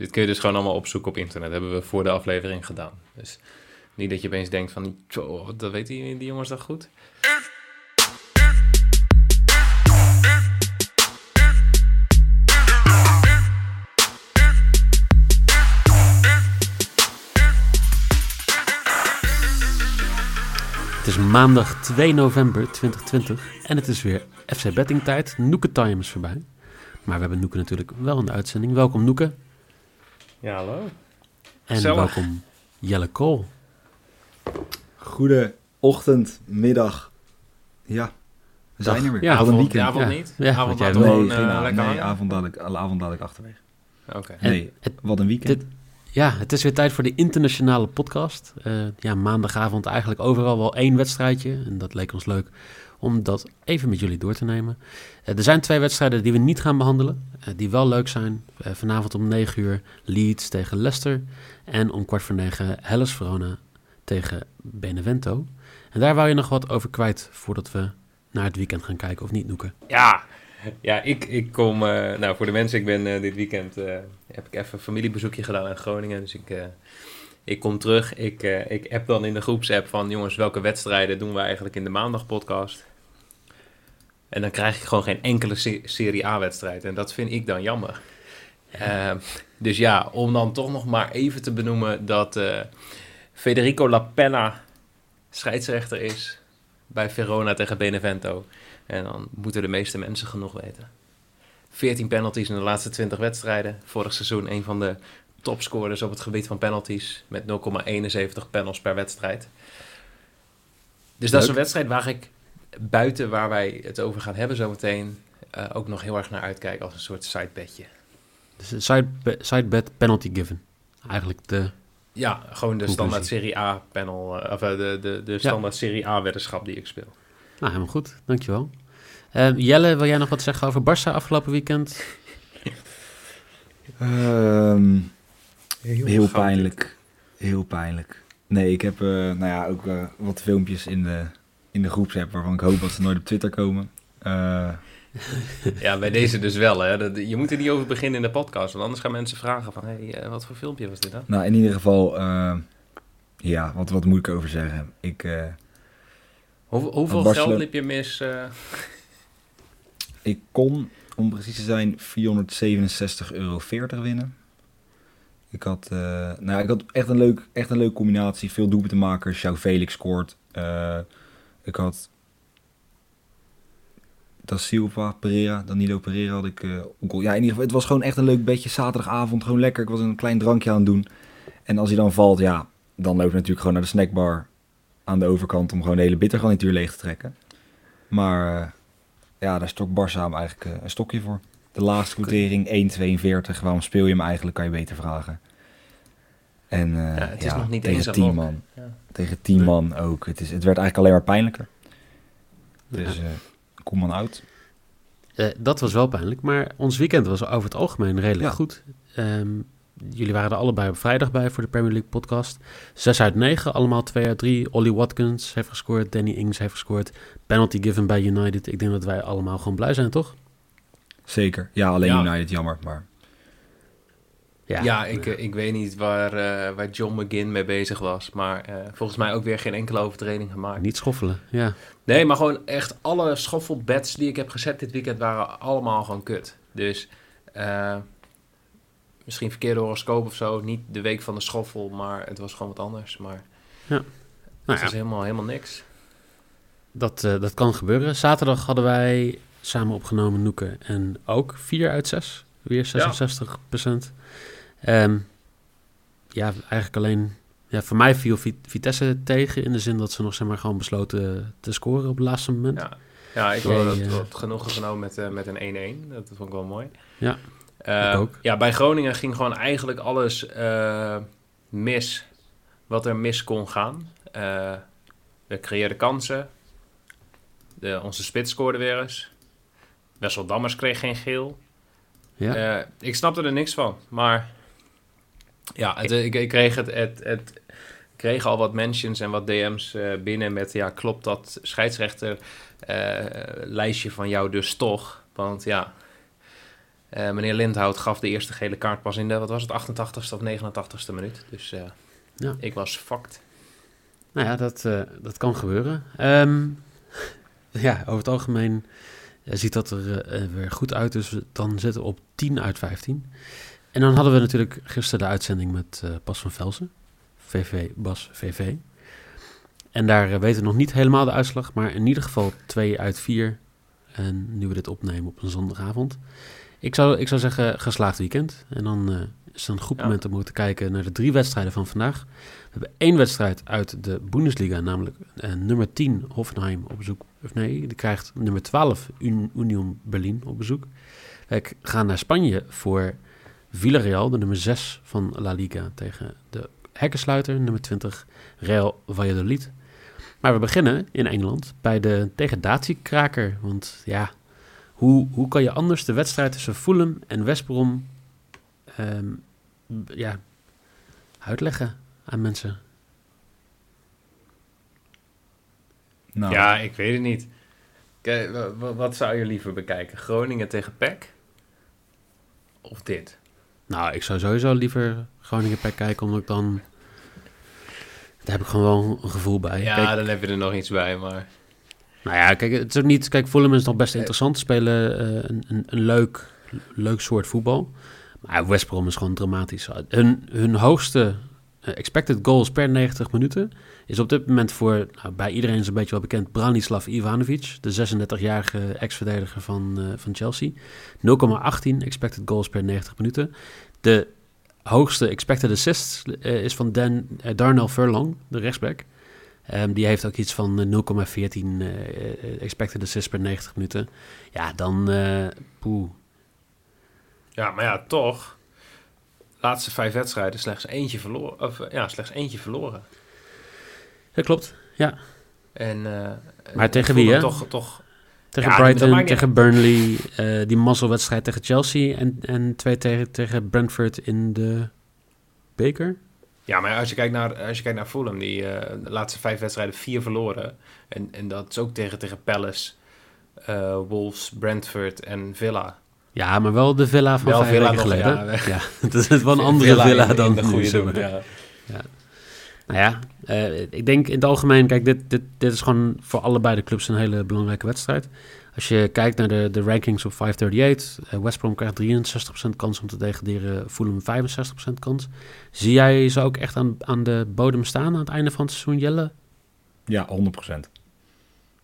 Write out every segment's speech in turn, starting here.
Dit kun je dus gewoon allemaal opzoeken op internet. Hebben we voor de aflevering gedaan. Dus niet dat je opeens denkt van, "Tjoh, dat weet die, die jongens dat goed. Het is maandag 2 november 2020 en het is weer FC Betting tijd. Noeke Time is voorbij. Maar we hebben Noeke natuurlijk wel in de uitzending. Welkom Noeke Ja, hallo. en welkom Jelle Kool. Goede ochtend, middag. Ja, we zijn er weer. Ja, een avond, weekend. avond Ja. niet? Ja, avond want jij laten we wil- Nee, gewoon geen eh, avond, nee avond, dadelijk, avond dadelijk achterwege. Oké. Nee, het- wat een weekend. Dit, ja, het is weer tijd voor de internationale podcast. Eh, ja, maandagavond eigenlijk overal wel één wedstrijdje. En dat leek ons leuk om dat even met jullie door te nemen. Eh, er zijn twee wedstrijden die we niet gaan behandelen, eh, die wel leuk zijn. Vanavond om 9 uur Leeds tegen Leicester. En om kwart voor negen Hellas Verona tegen Benevento. En daar wou je nog wat over kwijt voordat we naar het weekend gaan kijken, of niet, Noeke? Ja, ja ik, ik kom... eh, nou, voor de mensen, ik ben eh, dit weekend... eh, heb ik even een familiebezoekje gedaan in Groningen. Dus ik, ik kom terug. Ik, ik app dan in de groepsapp van... Jongens, welke wedstrijden doen we eigenlijk in de maandagpodcast? En dan krijg ik gewoon geen enkele se- Serie A-wedstrijd. En dat vind ik dan jammer. Ehm, dus ja, om dan toch nog maar even te benoemen... dat Federico Lapena scheidsrechter is... bij Verona tegen Benevento... En dan moeten de meeste mensen genoeg weten. 14 penalties in de laatste 20 wedstrijden. Vorig seizoen een van de topscorers op het gebied van penalties. Met 0,71 panels per wedstrijd. Dus dat is een wedstrijd waar ik buiten waar wij het over gaan hebben zometeen... eh ook nog heel erg naar uitkijk als een soort sidebedje. Dus een side, side bet penalty given. Eigenlijk de... Ja, gewoon de Conclusie. standaard Serie A panel... eh, of eh, de, de, de standaard Serie A weddenschap die ik speel. Nou, helemaal goed. Dankjewel. Eh, Jelle, wil jij nog wat zeggen over Barça afgelopen weekend? Ehm, heel pijnlijk. Heel pijnlijk. Nee, ik heb eh, nou ja, ook eh, wat filmpjes in de, in de groepsapp waarvan ik hoop dat ze nooit op Twitter komen. Eh, Ja, bij deze dus wel. Hè. Dat- Je moet er niet over beginnen in de podcast. Want anders gaan mensen vragen van... Hey, wat voor filmpje was dit dan? nou, in ieder geval, ja, wat, wat moet ik over zeggen? Ik, eh, Hoe, hoeveel Barcelona- geld liep je mis? eh? ik kon, om precies te zijn, 467,40 euro winnen. Ik had, eh, nou, ja, ik had echt een leuk, echt een leuke combinatie. Veel doelpuntenmakers. Jouw Felix scoort. Eh, ik had Da Silva, Pereira, Danilo Pereira had ik. al- ja, in ieder geval, het was gewoon echt een leuk bedje. Zaterdagavond, gewoon lekker. Ik was een klein drankje aan het doen. En als hij dan valt, ja, dan loop ik natuurlijk gewoon naar de snackbar aan de overkant om gewoon de hele bittergarnituur leeg te trekken. Maar eh, ja, daar stok Barça hem eigenlijk eh, een stokje voor. De laatste quotering 1,42. Waarom speel je hem eigenlijk, kan je beter vragen. En eh, Ja, het is nog niet tegen eens een 10 lok. man. Ja. Tegen 10 Nee. man ook. Het, is, het werd eigenlijk alleen maar pijnlijker. Dus kom man. Eh, dat was wel pijnlijk, maar ons weekend was over het algemeen redelijk goed. Ehm, jullie waren er allebei op vrijdag bij voor de Premier League podcast. 6 uit 9, allemaal 2 uit 3. Ollie Watkins heeft gescoord, Danny Ings heeft gescoord. Penalty given bij United. Ik denk dat wij allemaal gewoon blij zijn, toch? Zeker. Ja, alleen Ja. United jammer. Maar Ja, ik, eh, ik weet niet waar, eh, waar John McGinn mee bezig was. Maar eh, volgens mij ook weer geen enkele overtreding gemaakt. Niet schoffelen, ja. Nee, maar gewoon echt alle schoffelbets die ik heb gezet dit weekend waren allemaal gewoon kut. Dus eh, misschien verkeerde horoscoop of zo. Niet de week van de schoffel, maar het was gewoon wat anders. Maar Nou het ja, is helemaal, helemaal niks. dat, eh, dat kan gebeuren. Zaterdag hadden wij samen opgenomen Noeken en ook 4 uit 6. Weer 66% Ehm, ja, eigenlijk alleen... Ja, voor mij viel Vi- Vitesse tegen in de zin dat ze nog zeg maar gewoon besloten te scoren op het laatste moment. Ja, ja ik dat eh, genoegen genomen met, eh, met een 1-1. Dat vond ik wel mooi. Ja, Eh, ook. Ja, bij Groningen ging gewoon eigenlijk alles eh, mis wat er mis kon gaan. Eh, we creëerden kansen. De, onze spits scoorde weer eens. Wessel Dammers kreeg geen geel. Ja. Ik snapte er niks van, maar ja, het, ik, ik kreeg het, het, het kreeg al wat mentions en wat DM's binnen met ja, klopt dat scheidsrechter lijstje van jou dus toch? Want ja, Eh, meneer Lindhout gaf de eerste gele kaart pas in de, wat was het, 88ste of 89ste minuut. Dus eh, Ja. ik was fucked. Nou ja, dat, eh, dat kan gebeuren. Ehm, ja, over het algemeen ziet dat er weer goed uit. Dus dan zitten we op 10 uit 15. En dan hadden we natuurlijk gisteren de uitzending met Bas van Velsen. VV Bas VV. En daar weten we nog niet helemaal de uitslag. Maar in ieder geval 2 uit 4. En nu we dit opnemen op een zondagavond. Ik zou, ik zou zeggen geslaagd weekend. En dan eh, is het een goed Ja. moment om te kijken naar de drie wedstrijden van vandaag. We hebben één wedstrijd uit de Bundesliga, namelijk eh, nummer 10 Hoffenheim op bezoek. Of nee, die krijgt nummer 12 Un- Union Berlin op bezoek. We gaan naar Spanje voor Villarreal, de nummer 6 van La Liga, tegen de hekkensluiter, nummer 20 Real Valladolid. Maar we beginnen in Engeland bij de degradatiekraker. Want ja, hoe, hoe kan je anders de wedstrijd tussen Fulham en West Brom ehm, ja, uitleggen aan mensen? Nou, Ja, ik weet het niet. Kijk, wa- wa- wat zou je liever bekijken? Groningen tegen PEC? Of dit? Nou, ik zou sowieso liever Groningen Pack kijken, omdat ik dan... Daar heb ik gewoon een gevoel bij. Ja, Kijk, dan heb je er nog iets bij, maar... nou ja, kijk, het is ook niet... Kijk, Fulham is nog best interessant. Ze spelen eh, een, een, een leuk, leuk soort voetbal. Maar West Brom is gewoon dramatisch. Hun, hun hoogste eh, expected goals per 90 minuten is op dit moment voor, nou, bij iedereen is een beetje wel bekend, Branislav Ivanovic, de 36-jarige ex-verdediger van, eh, van Chelsea. 0,18 expected goals per 90 minuten. De hoogste expected assists eh, is van Dan, eh, Darnell Furlong, de rechtsback. Ehm, die heeft ook iets van eh, 0,14 eh, expected assists per 90 minuten. Ja, dan eh poeh. Ja, maar ja, toch. Laatste vijf wedstrijden slechts eentje verloren. Of ja, slechts eentje verloren. Dat klopt. En, eh, Maar en tegen wie, hè? Toch, toch, Tegen Ja, Brighton, tegen Burnley, eh, die mazzelwedstrijd tegen Chelsea en, en twee tegen, tegen Brentford in de beker. ja, maar als je kijkt naar, als je kijkt naar Fulham, die eh, de laatste vijf wedstrijden vier verloren. En, en dat is ook tegen, tegen Palace, eh, Wolves, Brentford en Villa. Ja, maar wel de villa van Wel vijf weken geleden. ja. Ja, dat is wel een andere Villa dan de goede doen. maar. Ja. Nou ja, eh, ik denk in het algemeen, kijk, dit, dit, dit is gewoon voor allebei de clubs een hele belangrijke wedstrijd. Als je kijkt naar de, de rankings op 538, eh, West Brom krijgt 63% kans om te degraderen, Fulham 65% kans. Zie jij ze ook echt aan, aan de bodem staan aan het einde van het seizoen, Jelle? Ja, 100%.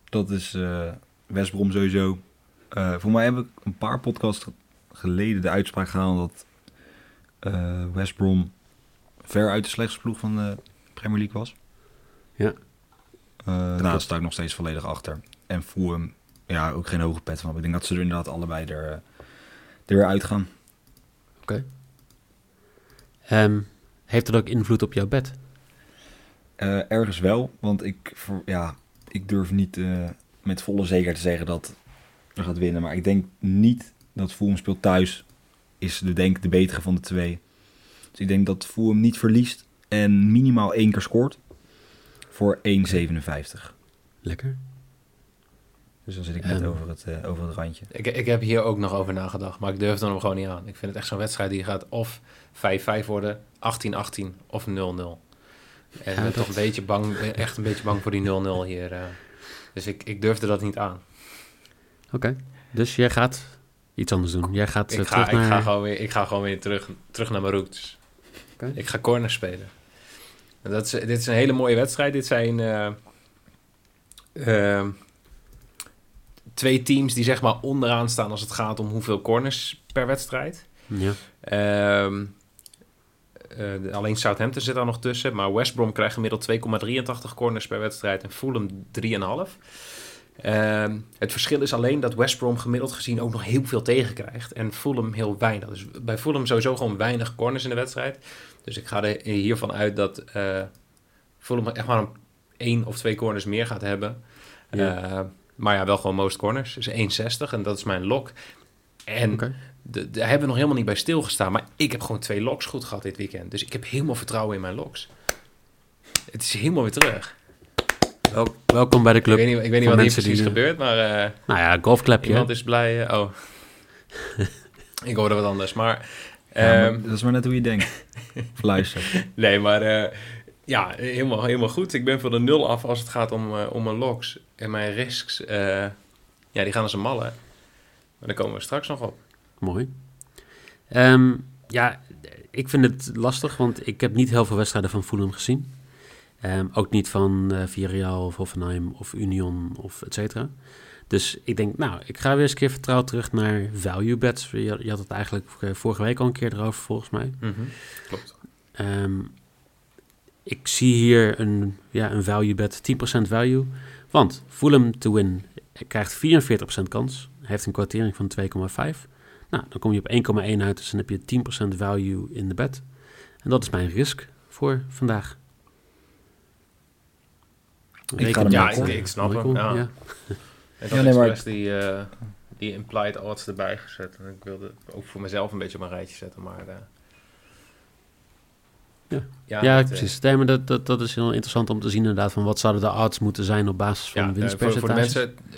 Dat is eh West Brom sowieso. Voor mij heb ik een paar podcasts geleden de uitspraak gehaald dat West Brom ver uit de slechtste ploeg van de Premier League was. Ja. Eh nou, daar klopt. sta ik nog steeds volledig achter. En Fulham, ja, ook geen hoge pet van. Ik denk dat ze er inderdaad allebei er, eh, er weer uitgaan. Ehm, heeft het ook invloed op jouw bed? Eh, ergens wel, want ik, ja, ik durf niet eh, met volle zekerheid te zeggen dat er gaat winnen. Maar ik denk niet dat Fulham speelt thuis is de, denk de betere van de twee. Dus ik denk dat Fulham niet verliest en minimaal één keer scoort voor 1,57. Lekker. Dus dan zit ik net over, het, eh, over het randje. Ik, ik heb hier ook nog over nagedacht, maar ik durf er hem gewoon niet aan. Ik vind het echt zo'n wedstrijd die gaat of 5-5 worden, 18-18 of 0-0. En ik ben dat- toch een beetje bang, echt een beetje bang voor die 0-0 hier. eh. Dus ik, ik durfde dat niet aan. Oké. Dus jij gaat iets anders doen. Jij gaat eh, Ik ga, terug ik, naar... ga gewoon weer, ik ga gewoon weer terug, terug naar mijn roots. Ik ga corner spelen. En dat is, dit is een hele mooie wedstrijd. Dit zijn eh, ehm, twee teams die zeg maar onderaan staan als het gaat om hoeveel corners per wedstrijd. Ja. Ehm, eh, alleen Southampton zit daar nog tussen. Maar West Brom krijgt gemiddeld 2,83 corners per wedstrijd en Fulham 3,5. Ehm, het verschil is alleen dat West Brom gemiddeld gezien ook nog heel veel tegenkrijgt. En Fulham heel weinig. Dus bij Fulham sowieso gewoon weinig corners in de wedstrijd. Dus ik ga er hiervan uit dat eh Fulham echt maar een één of twee corners meer gaat hebben. Ja. Eh, maar ja, wel gewoon most corners. Dus 1,60 en dat is mijn lock. En de- daar hebben we nog helemaal niet bij stilgestaan. Maar ik heb gewoon twee locks goed gehad dit weekend. Dus ik heb helemaal vertrouwen in mijn locks. Het is helemaal weer terug. Wel- welkom bij de Ik club. weet niet, ik weet niet wat hier precies die- gebeurt, maar eh, Nou ja, golfklepje. iemand is blij. eh, oh. Ik hoorde wat anders, maar... Ja, maar ehm, dat is maar net hoe je denkt. of luistert. Nee, maar eh, ja, helemaal, helemaal goed. Ik ben van de nul af als het gaat om, eh, om mijn logs. En mijn risks, eh, ja, die gaan als een malle. Maar daar komen we straks nog op. Mooi. Ehm, ja, ik vind het lastig, want ik heb niet heel veel wedstrijden van Fulham gezien. Ehm, ook niet van Villarreal of Hoffenheim of Union of et cetera. Dus ik denk, nou, ik ga weer eens een keer vertrouwd terug naar value bets. Je, je had het eigenlijk eh, vorige week al een keer erover, volgens mij. Klopt. Ehm, ik zie hier een, ja, een value bet, 10% value. Want Fulham to win krijgt 44% kans. Heeft een kwartering van 2,5. Nou, dan kom je op 1,1 uit. Dus dan heb je 10% value in de bet. En dat is mijn risk voor vandaag. Ik ga ermee Ja, ik, ik snap hem. Ja. ja. Ik Ja, had nee, maar- expres die, eh, die implied odds erbij gezet. En ik wilde ook voor mezelf een beetje op een rijtje zetten, maar... eh, Ja. ja, Ja, het, eh, precies. Nee, maar dat, dat, dat is heel interessant om te zien inderdaad. Van wat zouden de odds moeten zijn op basis van Ja, eh, voor, voor de winstpercentages.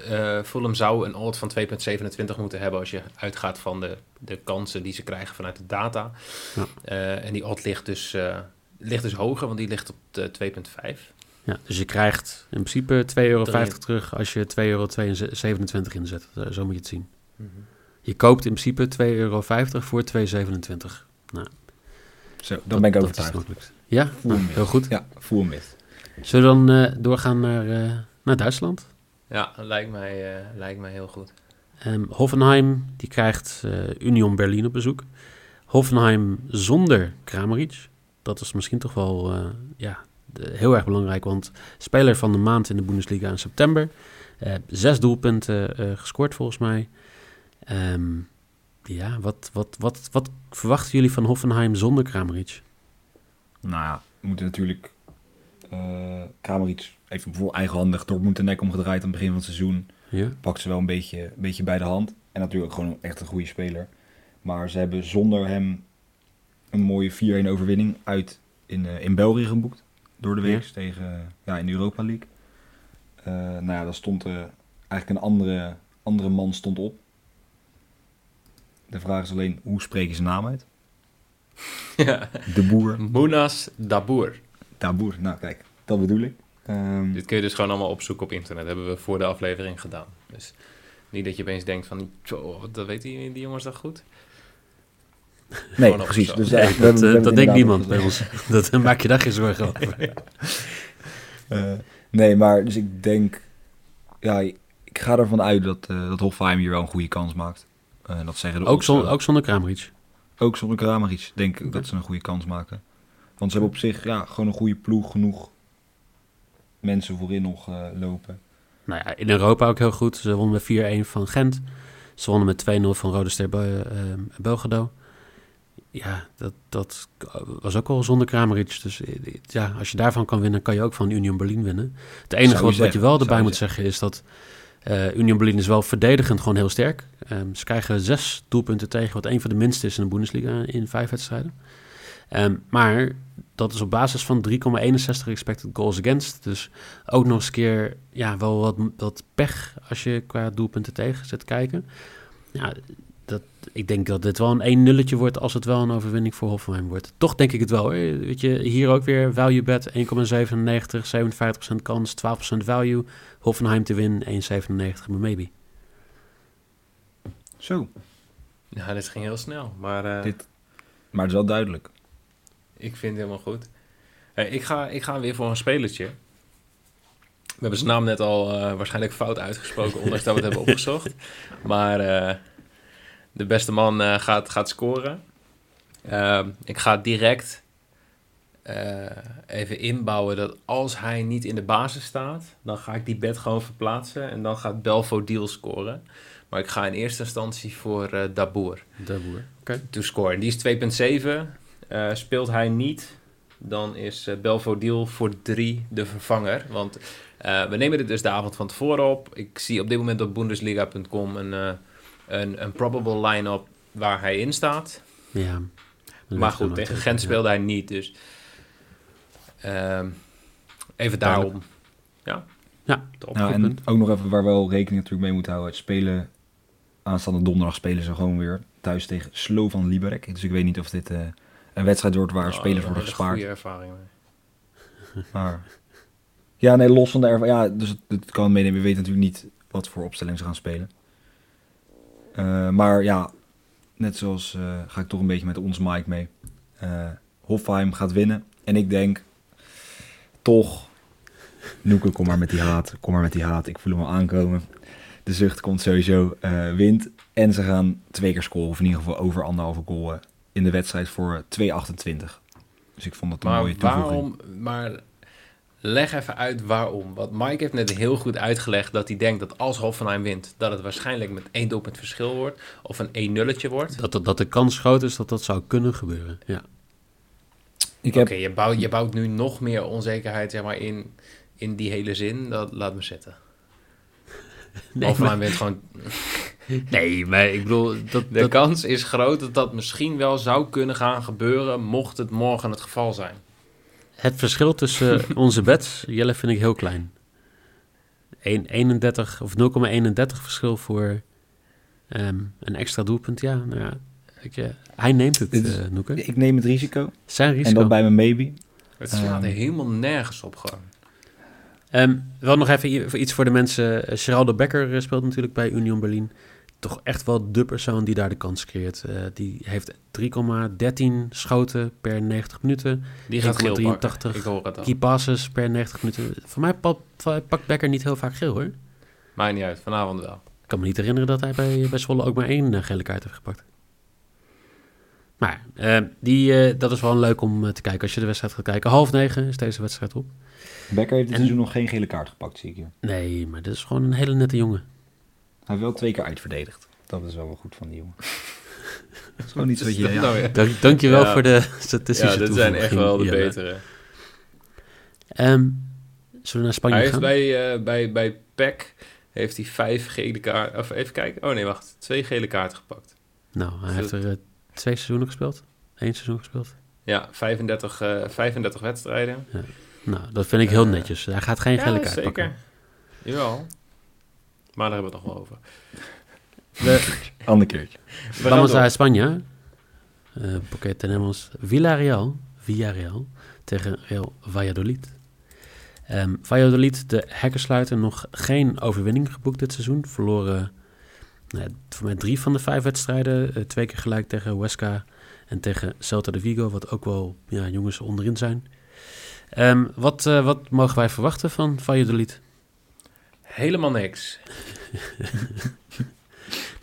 mensen, eh Fulham zou een odd van 2,27 moeten hebben als je uitgaat van de, de kansen die ze krijgen vanuit de data. Ja. Eh, en die odd ligt dus, eh, ligt dus hoger, want die ligt op de 2,5. Ja, dus je krijgt in principe 2,50 euro terug als je 2,27 euro inzet. Eh, Zo moet je het zien. Mhm. Je koopt in principe 2,50 euro voor 2,27. Zo, dan ben ik overtuigd. Ja, Voel nou, heel goed. Ja, voel hem met. Zullen we dan eh, doorgaan naar, eh, naar Duitsland? Ja, lijkt mij, eh, lijkt mij heel goed. Ehm, Hoffenheim die krijgt eh, Union Berlin op bezoek. Hoffenheim zonder Kramaric. Dat is misschien toch wel eh, ja, de- heel erg belangrijk, want speler van de maand in de Bundesliga in september. Eh, zes doelpunten eh, gescoord volgens mij. Ehm, ja, wat, wat, wat, wat verwachten jullie van Hoffenheim zonder Kramaric? Nou ja, we moeten natuurlijk... eh Kramaric heeft bijvoorbeeld eigenhandig Dortmund de nek omgedraaid aan het begin van het seizoen. Ja, Pakt ze wel een beetje, een beetje bij de hand. En natuurlijk ook gewoon echt een goede speler. Maar ze hebben zonder hem een mooie 4-1 overwinning uit in, in België geboekt. Door de week Ja. tegen ja, in de Europa League. Eh, nou ja, daar stond eh, eigenlijk een andere, andere man stond op. De vraag is alleen, hoe spreek je zijn naam uit? ja. De boer. Munas Daboer. Daboer, nou kijk, dat bedoel ik. Ehm, Dit kun je dus gewoon allemaal opzoeken op internet. Dat hebben we voor de aflevering gedaan. Dus niet dat je opeens denkt van, "Tjo, dat weet die, die jongens toch goed? Nee, precies. Dus, ja, we dat, eh, dat denkt niemand bij ons. Dat maak je daar geen zorgen over. Eh, nee, maar dus ik denk, ja, ik ga ervan uit dat, eh dat Hofheim hier wel een goede kans maakt. Eh, dat zeggen de Ook, zon, zonder Kramaric. Ook zonder Kramaric denk ik dat ze een goede kans maken. Want ze hebben op zich ja, gewoon een goede ploeg, genoeg mensen voorin nog eh, lopen. Nou ja, in Europa ook heel goed. Ze wonnen met 4-1 van Gent. Ze wonnen met 2-0 van Rode Ster Be- eh, Belgrado. Ja, dat, dat was ook al zonder Kramaric. Dus eh, ja, als je daarvan kan winnen, kan je ook van Union Berlin winnen. Het enige wat, je wel erbij moet zeggen is dat eh, Union Berlin is wel verdedigend gewoon heel sterk. Ehm, ze krijgen zes doelpunten tegen, wat een van de minste is in de Bundesliga in vijf wedstrijden. Ehm, maar dat is op basis van 3,61 expected goals against. Dus ook nog eens een keer ja, wel wat, wat pech als je qua doelpunten tegen zit kijken. Ja, dat, ik denk dat dit wel een 1 nulletje wordt als het wel een overwinning voor Hoffenheim wordt. Toch denk ik het wel. Hoor. Weet je, hier ook weer value bet 1,97, 57% kans, 12% value. Hoffenheim te winnen 1,97 maar maybe. Zo, Ja, dit ging heel snel. Maar eh, Dit- maar het is wel duidelijk. ik vind het helemaal goed. Hey, ik, ga, ik ga weer voor een spelertje. We hebben zijn naam net al eh, waarschijnlijk fout uitgesproken, ondanks dat we het hebben opgezocht. Maar eh, de beste man eh, gaat, gaat scoren. Ehm, ik ga direct eh, even inbouwen dat als hij niet in de basis staat, dan ga ik die bed gewoon verplaatsen en dan gaat Belfo Deal scoren. Maar ik ga in eerste instantie voor eh Daboer De boer. Oké. to score. En die is 2,7. Eh, speelt hij niet, dan is Belfodil voor 3 de vervanger. Want we nemen dit dus de avond van tevoren op. Ik zie op dit moment op Bundesliga.com een, een, een probable line-up waar hij in staat. Ja. Maar goed, tegen Gent ja. speelde hij niet. Dus ehm, even daarom. Ja, Ja. Nou, en ook nog even waar we wel rekening natuurlijk mee moeten houden. Het spelen, aanstaande donderdag spelen ze gewoon weer thuis tegen Slovan Liberec. Dus ik weet niet of dit eh, een wedstrijd wordt waar Oh, spelers worden gespaard. goede ervaring mee. Maar... Ja, nee, los van de ervaring. Ja, dus het, het kan meenemen. We weten natuurlijk niet wat voor opstelling ze gaan spelen. Eh, maar ja, net zoals eh, ga ik toch een beetje met ons Mike mee. Eh Hofheim gaat winnen. En ik denk toch... Noeke, kom maar met die haat. Kom maar met die haat. Ik voel hem al aankomen. De zucht komt sowieso. wint. En ze gaan twee keer scoren. Of in ieder geval over anderhalve goal in de wedstrijd voor eh, 2,28. Dus ik vond dat een mooie Maar toevoeging. waarom... Maar leg even uit waarom. Want Mike heeft net heel goed uitgelegd dat hij denkt dat als Hoffenheim wint... dat het waarschijnlijk met één doelpunt verschil wordt. Of een 1 nulletje wordt. Dat, dat, dat de kans groot is dat dat zou kunnen gebeuren. Ja. Ik Oké, heb je, bouwt, je bouwt nu nog meer onzekerheid zeg maar, in, in die hele zin. Dat laat me zitten. Nee, Hoffenheim maar, wint gewoon... nee, maar ik bedoel... Dat, De dat, kans is groot dat dat misschien wel zou kunnen gaan gebeuren... mocht het morgen het geval zijn. Het verschil tussen onze bets, Jelle, vind ik heel klein. 1, 31 of 0,31 verschil voor ehm, een extra doelpunt. Ja, nou ja. Ik, eh, hij neemt het, eh Noeke. Ik neem het risico. Zijn En risico. dat bij mijn maybe. Het slaat er Ehm. helemaal nergens op gewoon. Ehm, wel nog even iets voor de mensen. Eh, Geraldo Becker speelt natuurlijk bij Union Berlin. Toch echt wel de persoon die daar de kans creëert. Eh, die heeft 3,13 schoten per 90 minuten. Die gaat geel 1,83 pakken. Ik hoor het al. Key passes per 90 minuten. Voor mij pa- pa- pakt Becker niet heel vaak geel hoor. Maakt niet uit, vanavond wel. Ik kan me niet herinneren dat hij bij, bij Zwolle ook maar één eh, gele kaart heeft gepakt. Maar eh, die, eh, dat is wel leuk om te kijken als je de wedstrijd gaat kijken. Half negen is deze wedstrijd op. Becker heeft dit En- seizoen nog geen gele kaart gepakt, zie ik hier. Nee, maar dit is gewoon een hele nette jongen. Hij heeft wel twee keer uitverdedigd. Dat is wel wel goed van die jongen. dat is gewoon iets wat je... Dat Ja. nou weer? Dank, dankjewel Ja. voor de statistische Ja, dit zijn echt wel de betere. Ehm, zullen we naar Spanje Hij heeft gaan? bij, eh, bij, bij PEC heeft hij vijf gele kaarten... Of even kijken. Oh nee, wacht. Twee gele kaarten gepakt. Nou, hij heeft er eh, twee seizoenen gespeeld. Eén seizoen gespeeld. Ja, 35, eh 35 wedstrijden. Nou, dat vind ik heel Eh, netjes. Hij gaat geen gele kaart zeker. pakken. Jawel. Maar daar hebben we het nog wel over. We, Ander keertje. We gaan Vamos a España. Uh, porque tenemos Villarreal, Villarreal tegen Real Valladolid. Ehm, Valladolid, de hekkersluiter, nog geen overwinning geboekt dit seizoen. Verloren nou, voor mij drie van de vijf wedstrijden. Eh, twee keer gelijk tegen Huesca en tegen Celta de Vigo, wat ook wel ja, jongens onderin zijn. Ehm, wat, eh, wat mogen wij verwachten van Valladolid? Helemaal niks.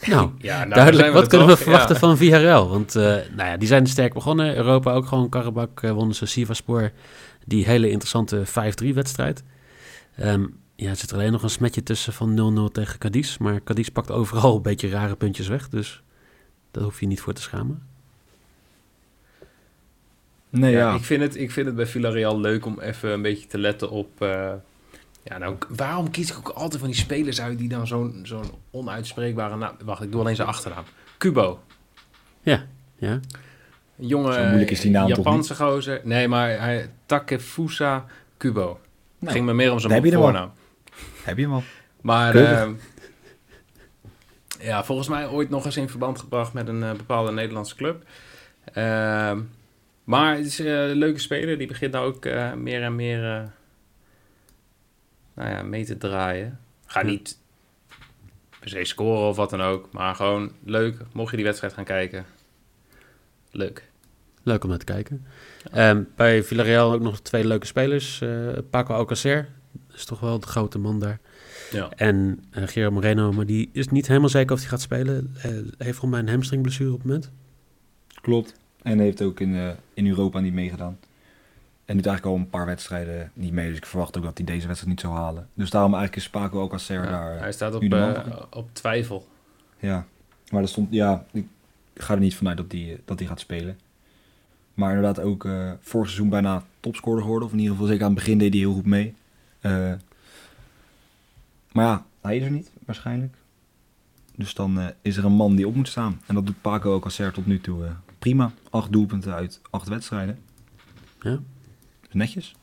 Nou, Ja, nou, Duidelijk, wat kunnen we verwachten Ja. van Villarreal? Want eh, nou ja, die zijn sterk begonnen. Europa ook gewoon Karabak eh, wonnen ze Sivasspor. Die hele interessante 5-3 wedstrijd. Ehm, ja, er zit er alleen nog een smetje tussen van 0-0 tegen Cadiz. Maar Cadiz pakt overal een beetje rare puntjes weg. Dus daar hoef je niet voor te schamen. Nee, Ja, ja. Ik, vind het, ik vind het bij Villarreal leuk om even een beetje te letten op... eh, ja, nou, waarom kies ik ook altijd van die spelers uit die dan zo'n zo'n onuitspreekbare naam... Wacht, ik doe alleen zijn achternaam. Kubo. Ja, Een jonge Zo moeilijk is die naam toch Japanse gozer. Nee, maar hij, Takefusa Kubo. Nou, Ging me meer om zijn heb je hem al. voornaam. Heb je hem al? Maar ehm, ja, volgens mij ooit nog eens in verband gebracht met een eh, bepaalde Nederlandse club. Ehm, maar het is eh, een leuke speler. Die begint nou ook eh, meer en meer eh, nou ja, mee te draaien. Ga Ja. niet per se scoren of wat dan ook. Maar gewoon leuk. Mocht je die wedstrijd gaan kijken. Leuk. leuk om naar te kijken. Ehm, bij Villarreal ook nog twee leuke spelers. Eh, Paco Alcacer, dat is toch wel de grote man daar. Ja. En eh Gerard Moreno, maar die is niet helemaal zeker of hij gaat spelen. Eh, heeft volgens mij een hamstringblessure op het moment. Klopt. En heeft ook in, eh, in Europa niet meegedaan. En doet eigenlijk al een paar wedstrijden niet mee. Dus ik verwacht ook dat hij deze wedstrijd niet zou halen. Dus daarom eigenlijk is Paco ook als Ja, daar. hij staat op, nu de man eh, op twijfel. Ja, maar er stond, ja, ik ga er niet vanuit dat die, dat die gaat spelen. Maar inderdaad ook eh vorig seizoen bijna topscorer geworden. Of in ieder geval zeker aan het begin deed hij heel goed mee. Eh, maar ja, hij is er niet, waarschijnlijk. Dus dan eh, is er een man die op moet staan. En dat doet Paco ook als tot nu toe eh, prima. Acht doelpunten uit acht wedstrijden. Ja. Netjes.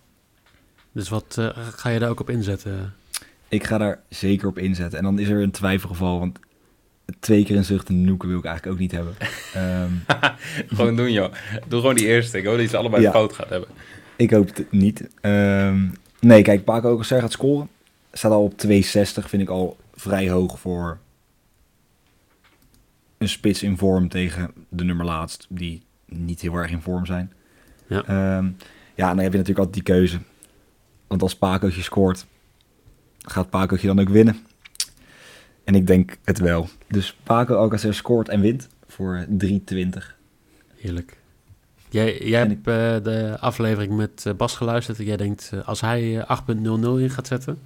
Dus wat eh, ga je daar ook op inzetten? Ik ga daar zeker op inzetten. En dan is er een twijfelgeval. Want twee keer een zuchtende noeken wil ik eigenlijk ook niet hebben. Ehm, gewoon doen, joh. Doe gewoon die eerste. Ik hoop dat je ze allebei Ja. fout gaat hebben. ik hoop het niet. Ehm, nee, kijk, Paco Alcacer gaat scoren. Staat al op 260, vind ik al vrij hoog voor een spits in vorm tegen de nummer laatst, die niet heel erg in vorm zijn. Ja. Ehm, ja, en dan heb je natuurlijk altijd die keuze. Want als Pacootje scoort, gaat Pacootje dan ook winnen? En ik denk het wel. Dus Paco Alcacer scoort en wint voor 3,20. Heerlijk. Jij, jij hebt eh, de aflevering met eh, Bas geluisterd en jij denkt, eh, als hij eh, 8.00 in gaat zetten,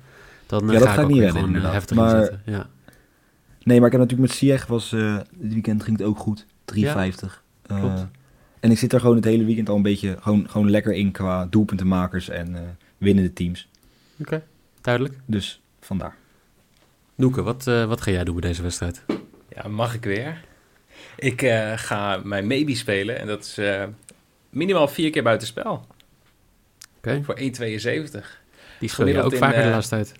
dan eh, Ja, dat ga ga ik niet redden, gewoon heftig Maar- inzetten. Ja. Nee, maar ik heb natuurlijk met Sieg was dit weekend ging het ook goed. 3,50. Eh, klopt. En ik zit er gewoon het hele weekend al een beetje gewoon, gewoon lekker in qua doelpuntenmakers en eh, winnende teams. Oké, duidelijk. Dus vandaar. Noeke, wat, eh, wat ga jij doen bij deze wedstrijd? Ja, mag ik weer? Ik eh, ga mijn maybe spelen. En dat is eh, minimaal vier keer buitenspel. Oké, Voor 1,72. die speel je ook in, vaker de laatste tijd.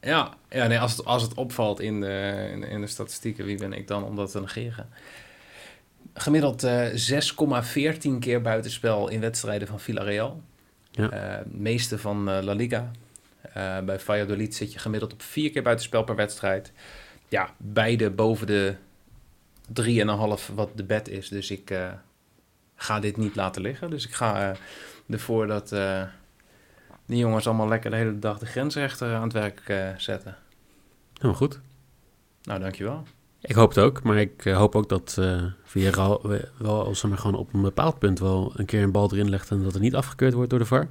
Ja, ja nee, als, het, als het opvalt in de, in, in de statistieken, wie ben ik dan om dat te negeren? Gemiddeld eh 6,14 keer buitenspel in wedstrijden van Villarreal. Ja. Eh, meeste van eh, La Liga. Eh, bij Valladolid zit je gemiddeld op vier keer buitenspel per wedstrijd. Ja, beide boven de 3,5 wat de bet is. Dus ik eh, ga dit niet laten liggen. Dus ik ga eh, ervoor dat eh die jongens allemaal lekker de hele dag de grensrechter aan het werk eh, zetten. Helemaal goed. Nou, dankjewel. Ik hoop het ook, maar ik eh, hoop ook dat eh Villarreal we- wel als maar gewoon op een bepaald punt wel een keer een bal erin legt en dat het niet afgekeurd wordt door de VAR.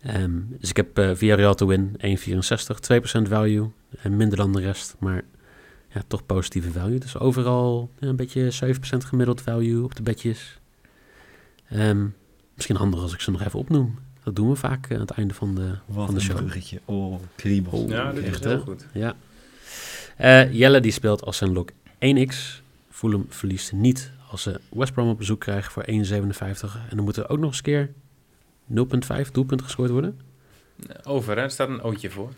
Ehm, dus ik heb eh Villarreal to win, 1,64, 2% value en minder dan de rest, maar ja, toch positieve value. Dus overal ja, een beetje 7% gemiddeld value op de bedjes. Ehm, misschien handig als ik ze nog even opnoem. Dat doen we vaak aan het einde van de, Wat van de een show. bruggetje. Oh, kriebels. Oh. Ja, dit is echt, heel goed. Ja. Eh, Jelle die speelt als zijn lok 1x. Fulham verliest niet als ze West Brom op bezoek krijgen voor 1,57. En dan moet er ook nog eens een keer 0,5 doelpunten gescoord worden. Over, hè? Er staat een ootje voor.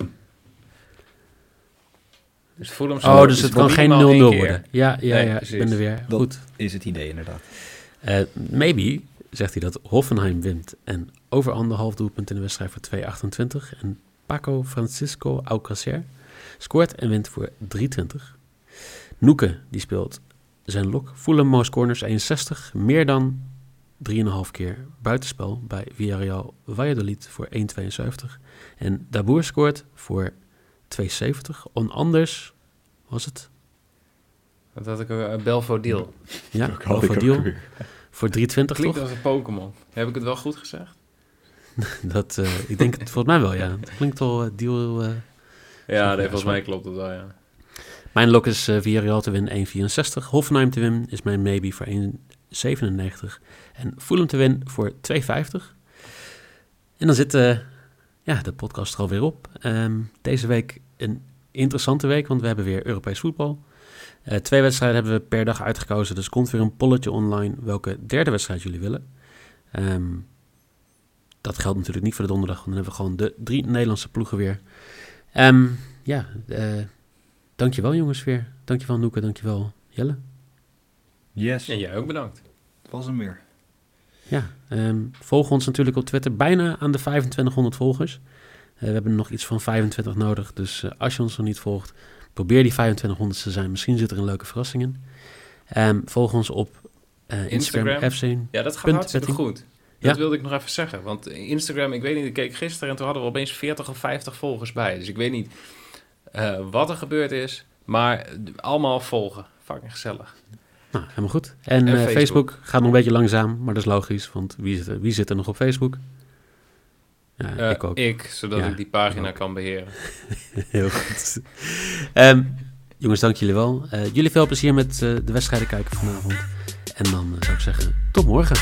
Dus Fulham Oh, dus het voor kan geen 0-0 minimaal één keer. worden. Ja, ja, Nee, ja. Ik ben er weer. Dat- Goed. Is het idee inderdaad. Eh, maybe zegt hij dat Hoffenheim wint en over anderhalf doelpunt in de wedstrijd voor 2,28. En Paco Francisco Alcacer scoort en wint voor 3,20. Noeke die speelt zijn lok. Fulham most corners 1,60. Meer dan 3,5 keer buitenspel bij Villarreal Valladolid voor 1,72. En Daboer scoort voor 2,70. Onanders was het. Dat had ik een Belfo deal. Ja, weer. Voor 3,20 Klinkt toch? als een Pokémon. Heb ik het wel goed gezegd? Dat, eh, ik denk het volgens mij wel, ja. Het klinkt al eh, deal. Eh. Ja, nee, volgens mij klopt het wel, ja. Mijn lok is uh, Villarreal te winnen 1,64. Hoffenheim te winnen is mijn maybe voor 1,97. En Fulham te winnen voor 2,50. En dan zit eh, ja, de podcast er alweer op. Ehm, deze week een interessante week, want we hebben weer Europees voetbal. Eh, twee wedstrijden hebben we per dag uitgekozen. Dus komt weer een polletje online welke derde wedstrijd jullie willen. Ehm, dat geldt natuurlijk niet voor de donderdag, want dan hebben we gewoon de drie Nederlandse ploegen weer. Ehm, ja, eh dankjewel jongens weer. Dankjewel Noeke, dankjewel Jelle. Yes, En jij ook bedankt. het was hem weer. Ja, ehm, volg ons natuurlijk op Twitter. Bijna aan de 2500 volgers. Eh, we hebben nog iets van 25 nodig. Dus eh, als je ons nog niet volgt, probeer die 2500 te zijn. Misschien zit er een leuke verrassing in. Ehm, volg ons op eh, Instagram, Instagram. FC. Ja, dat gaat hartstikke Betty. Ja. Dat wilde ik nog even zeggen. Want Instagram, ik weet niet, ik keek gisteren en toen hadden we opeens 40 of 50 volgers bij. Dus ik weet niet eh, wat er gebeurd is. Maar allemaal volgen. Fucking gezellig. Nou, helemaal goed. En, En eh, Facebook. Facebook. gaat nog een beetje langzaam, maar dat is logisch. Want wie zit er, wie zit er nog op Facebook? Ja, Eh, ik ook. Ik, zodat Ja, ik die pagina ik kan beheren. Heel goed. Ehm, jongens, dank jullie wel. Jullie veel plezier met de wedstrijden kijken vanavond. En dan zou ik zeggen, tot morgen.